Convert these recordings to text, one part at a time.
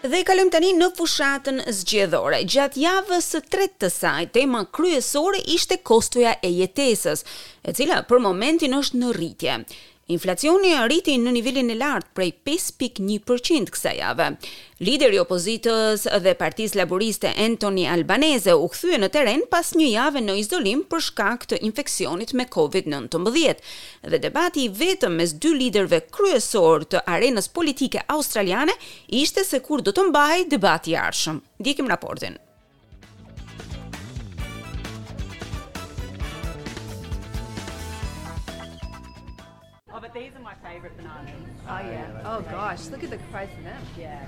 Dhe kalojmë tani në fushatën zgjedhore. Gjatë javës së tretë të saj, tema kryesore ishte kostoja e jetesës, e cila për momentin është në rritje. Inflacioni arriti në nivelin e lartë prej pesë pikë një për qind kësaj jave. Lideri i opozitës dhe Partisë Laburiste Anthony Albanese u kthye në terren pas një jave në izolim për shkak të infeksionit me Covid nëntëmbëdhjetë dhe debati i vetëm mes dy liderëve kryesorë të arenës politike australiane ishte se kur do të mbahej debati i ardhshëm. Ndjekim raportin. Oh, but these are my favorite bananas. Oh, oh yeah. Oh gosh, look at the price of them. Yeah.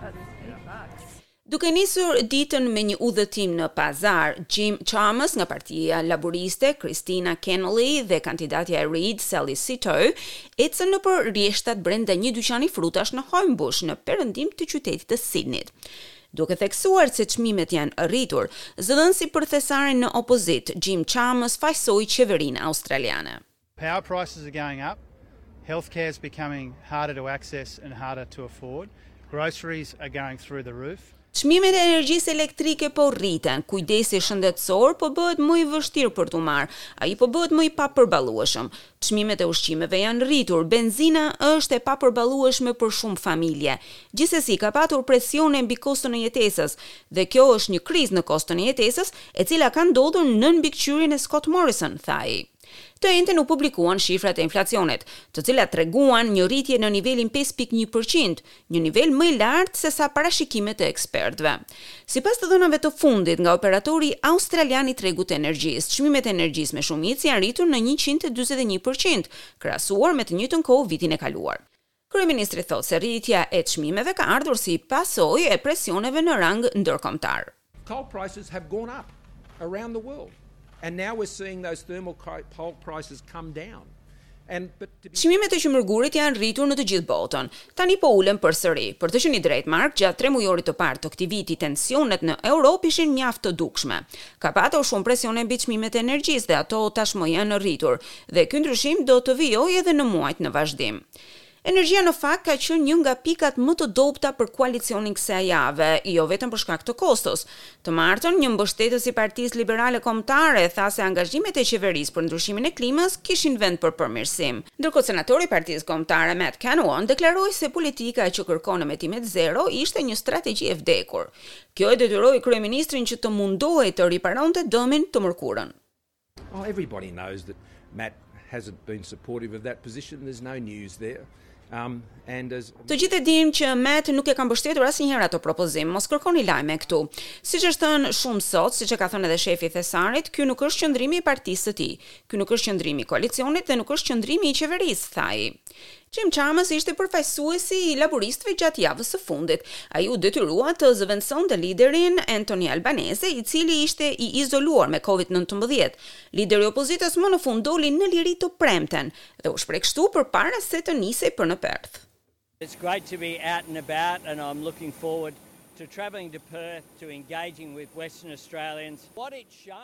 That's eight bucks. Duke nisur ditën me një udhëtim në pazar, Jim Chalmers nga partia laburiste, Kristina Keneally dhe kandidatja e Reid, Sally Sitou, ecën nëpër rreshtat brenda një dyqani frutash në Homebush, në perëndim të qytetit të Sidnit. Duke theksuar se çmimet janë rritur, zëdhënësi për thesarin në opozitë, Jim Chalmers fajësoi qeverinë australiane. Power prices are going up, healthcare is becoming harder to access and harder to afford, groceries are going through the roof. Çmimet e energjisë elektrike po rriten, kujdesi shëndetësor po bëhet më i vështirë për t'u marrë, ai po bëhet më i papërballueshëm. Çmimet e ushqimeve janë rritur, benzina është e papërballueshme për shumë familje. Gjithsesi, ka patur presione mbi koston e jetesës dhe kjo është një krizë në koston e jetesës, e cila ka ndodhur nën mbikëqyrjen e Scott Morrison, tha ai. Të enjten u publikuan shifrat e inflacionit, të cilat treguan një rritje në nivelin pesë pikë një përqind, një nivel më i lartë sesa parashikimet e ekspertëve. Sipas të dhënave të fundit nga operatori australian i tregut të energjisë, çmimet e energjisë me shumicë janë rritur në njëqind e dyzet e një për qind, krahasuar me të njëjtën kohë vitin e kaluar. Kryeministri thotë se rritja e çmimeve ka ardhur si pasojë e presioneve në rang ndërkombëtar. Coal prices have gone up around the world and now we're seeing those thermal coal prices come down. Çmimet e qymërgurit janë rritur në të gjithë botën. Tani po ulen përsëri. Për të qenë i drejtë, Mark, gjatë tremujorit të parë të këtij viti tensionet në Europë ishin mjaft të dukshme. Ka patur shumë presione mbi çmimet e energjisë dhe ato tashmë janë rritur, dhe ky ndryshim do të vijojë edhe në muajt në vazhdim. Energjia në fakt ka qenë një nga pikat më të dobëta për koalicionin kësaj jave, jo vetëm për shkak të kostos. Të martën, një mbështetës i Partisë Liberale Kombëtare tha se angazhimet e qeverisë për ndryshimin e klimës kishin vend për përmirësim. Ndërkohë senatori i Partisë Kombëtare Matt Canavan deklaroi se politika që kërkon emetimet zero ishte një strategji e vdekur. Kjo e detyroi kryeministrin që të mundohej të riparonte dëmin të mërkurën. Well everybody knows that Matt hasn't been supportive of that position there's no news there. Um, të gjithë e dimë që Matt nuk e ka mbështetur asnjëherë atë propozim. Mos kërkoni lajme këtu. Siç është thënë shumë sot, siç e ka thënë edhe shefi i Thesarit, ky nuk është qëndrimi i partisë së tij. Ky nuk është qëndrimi i koalicionit dhe nuk është qëndrimi i qeverisë, tha ai. Jim Chalmers ishte përfaqësuesi i laburistëve gjatë javës së fundit. Ai u detyrua të zëvendësonte liderin Anthony Albanese, i cili ishte i izoluar me Covid nëntëmbëdhjetë. Lideri i opozitës më në fund doli në liri të premten dhe u shpreh kështu përpara se të nisej për në Perth. It's great to be out and about and I'm looking forward to travelling to Perth to engaging with Western Australians.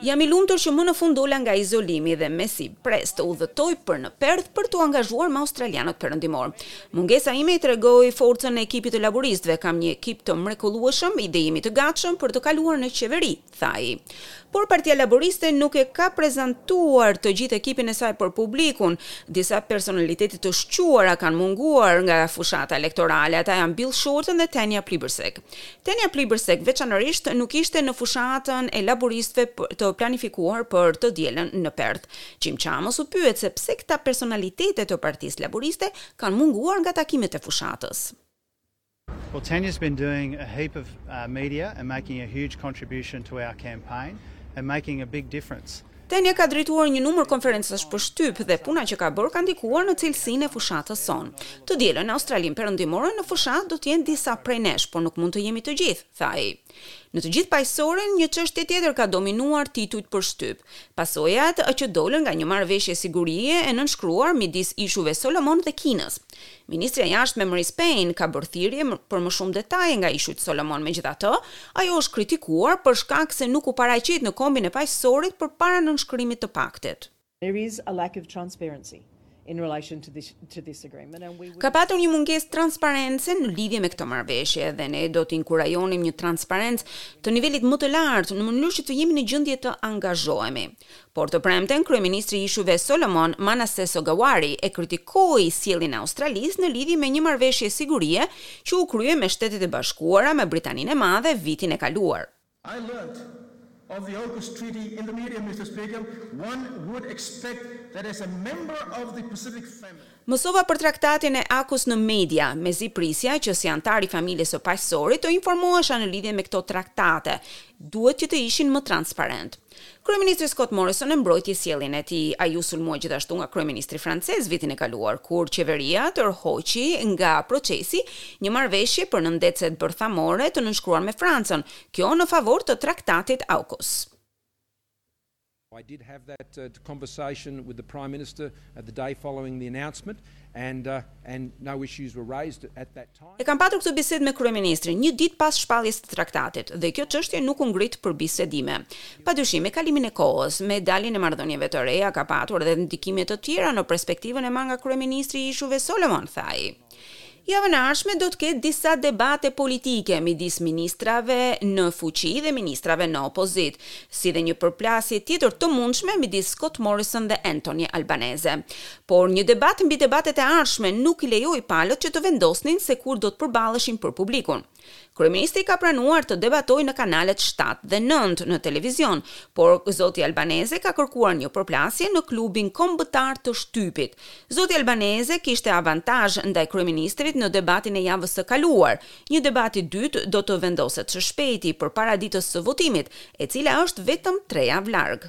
Jam i lumtur që më në fund dola nga izolimi dhe mezi pres të udhëtoj për në Perth për t'u angazhuar me australianët perëndimorë. Mungesa ime i tregoi forcën e ekipit të laburistëve, kam një ekip të mrekullueshëm dhe jemi të gatshëm për të kaluar në qeveri, tha ai. Por Partia Laburiste nuk e ka prezantuar të gjithë ekipin e saj për publikun. Disa personalitete të shquara kanë munguar nga fushata elektorale, ata janë Bill Shorten dhe Tanya Plibersek. Tanya Plibersek veçanërisht nuk ishte në fushatën e laburistëve të planifikuar për të dielën në Perth. Jim Chalmers u pyet se pse këta personalitete të Partisë Laburiste kanë munguar nga takimet e fushatës. Well Tanya's been doing a heap of media and making a huge contribution to our campaign and making a big difference. Tanya ka drejtuar një numër konferencash për shtyp dhe puna që ka bërë ka ndikuar në cilësinë e fushatës sonë. Të dielën në Australinë Perëndimore në fushatë do të jenë disa prej nesh, por nuk mund të jemi të gjithë, tha ai. Në të gjithë paqësoren, një çështje tjetër ka dominuar titujt për shtyp. Pasojat që dolën nga një marrëveshje sigurie e nënshkruar midis Ishujve Solomon dhe Kinës. Ministrja e Jashtme Marise Payne ka bërë thirrje për më shumë detaje nga ishujt Solomon. Megjithatë, ajo është kritikuar për shkak se nuk u paraqit në Kombin e Paqësorit përpara nënshkrimit të paktit. Ka patur një mungesë transparence në lidhje me këtë marrëveshje dhe ne do të inkurajonim një transparencë të nivelit më të lartë në mënyrë që të jemi në gjendje të angazhohemi. Por të premten, kryeministri i Ishujve Solomon Manasseh Sogavare e kritikoi sjelljen e Australisë në lidhje me një marrëveshje sigurie që u krye me Shtetet e Bashkuara me Britaninë e Madhe vitin e kaluar. I learnt of the AUKUS treaty in the media Mister Speaker, one would expect that as a member of the Pacific family. Mësova për traktatin e Aukus në media, mezi prisja që si anëtar i familjes së paqësorit të informohesha në lidhje me këto traktate, duhet që të ishin më transparent. Kryeministri Scott Morrison e mbrojti sjelljen e tij, ai u sulmua gjithashtu nga kryeministri francez vitin e kaluar, kur qeveria tërhoqi nga procesi një marrëveshje për nëndetëset bërthamore të nënshkruar me Francën, kjo në favor të traktatit Aukus. I did have that conversation with the Prime Minister the day following the announcement and and no issues were raised at that time. E kam patur këtë bisedë me kryeministrin një ditë pas shpalljes së traktatit dhe kjo çështje nuk u ngrit për bisedime. Padyshim, me kalimin e kohës, me daljen e marrëdhënieve të reja ka patur edhe ndikime të tjera në perspektivën e marrë nga kryeministri i Ishujve Solomon, tha ai. Javën e ardhshme do të ketë disa debate politike midis ministrave në fuqi dhe ministrave në opozitë, si dhe një përplasje tjetër të mundshme midis Scott Morrison dhe Anthony Albanese. Por një debat mbi debatet e ardhshme nuk i lejoi palët që të vendosnin se kur do të përballeshin për publikun. Kryeministri ka pranuar të debatojë në kanalet shtatë dhe nëntë në televizion, por zoti Albanese ka kërkuar një përplasje në klubin kombëtar të shtypit. Zoti Albanese kishte avantazh ndaj kryeministrit në debatin e javës së kaluar. Një debat i dytë do të vendoset së shpejti, përpara ditës së votimit, e cila është vetëm tre javë larg.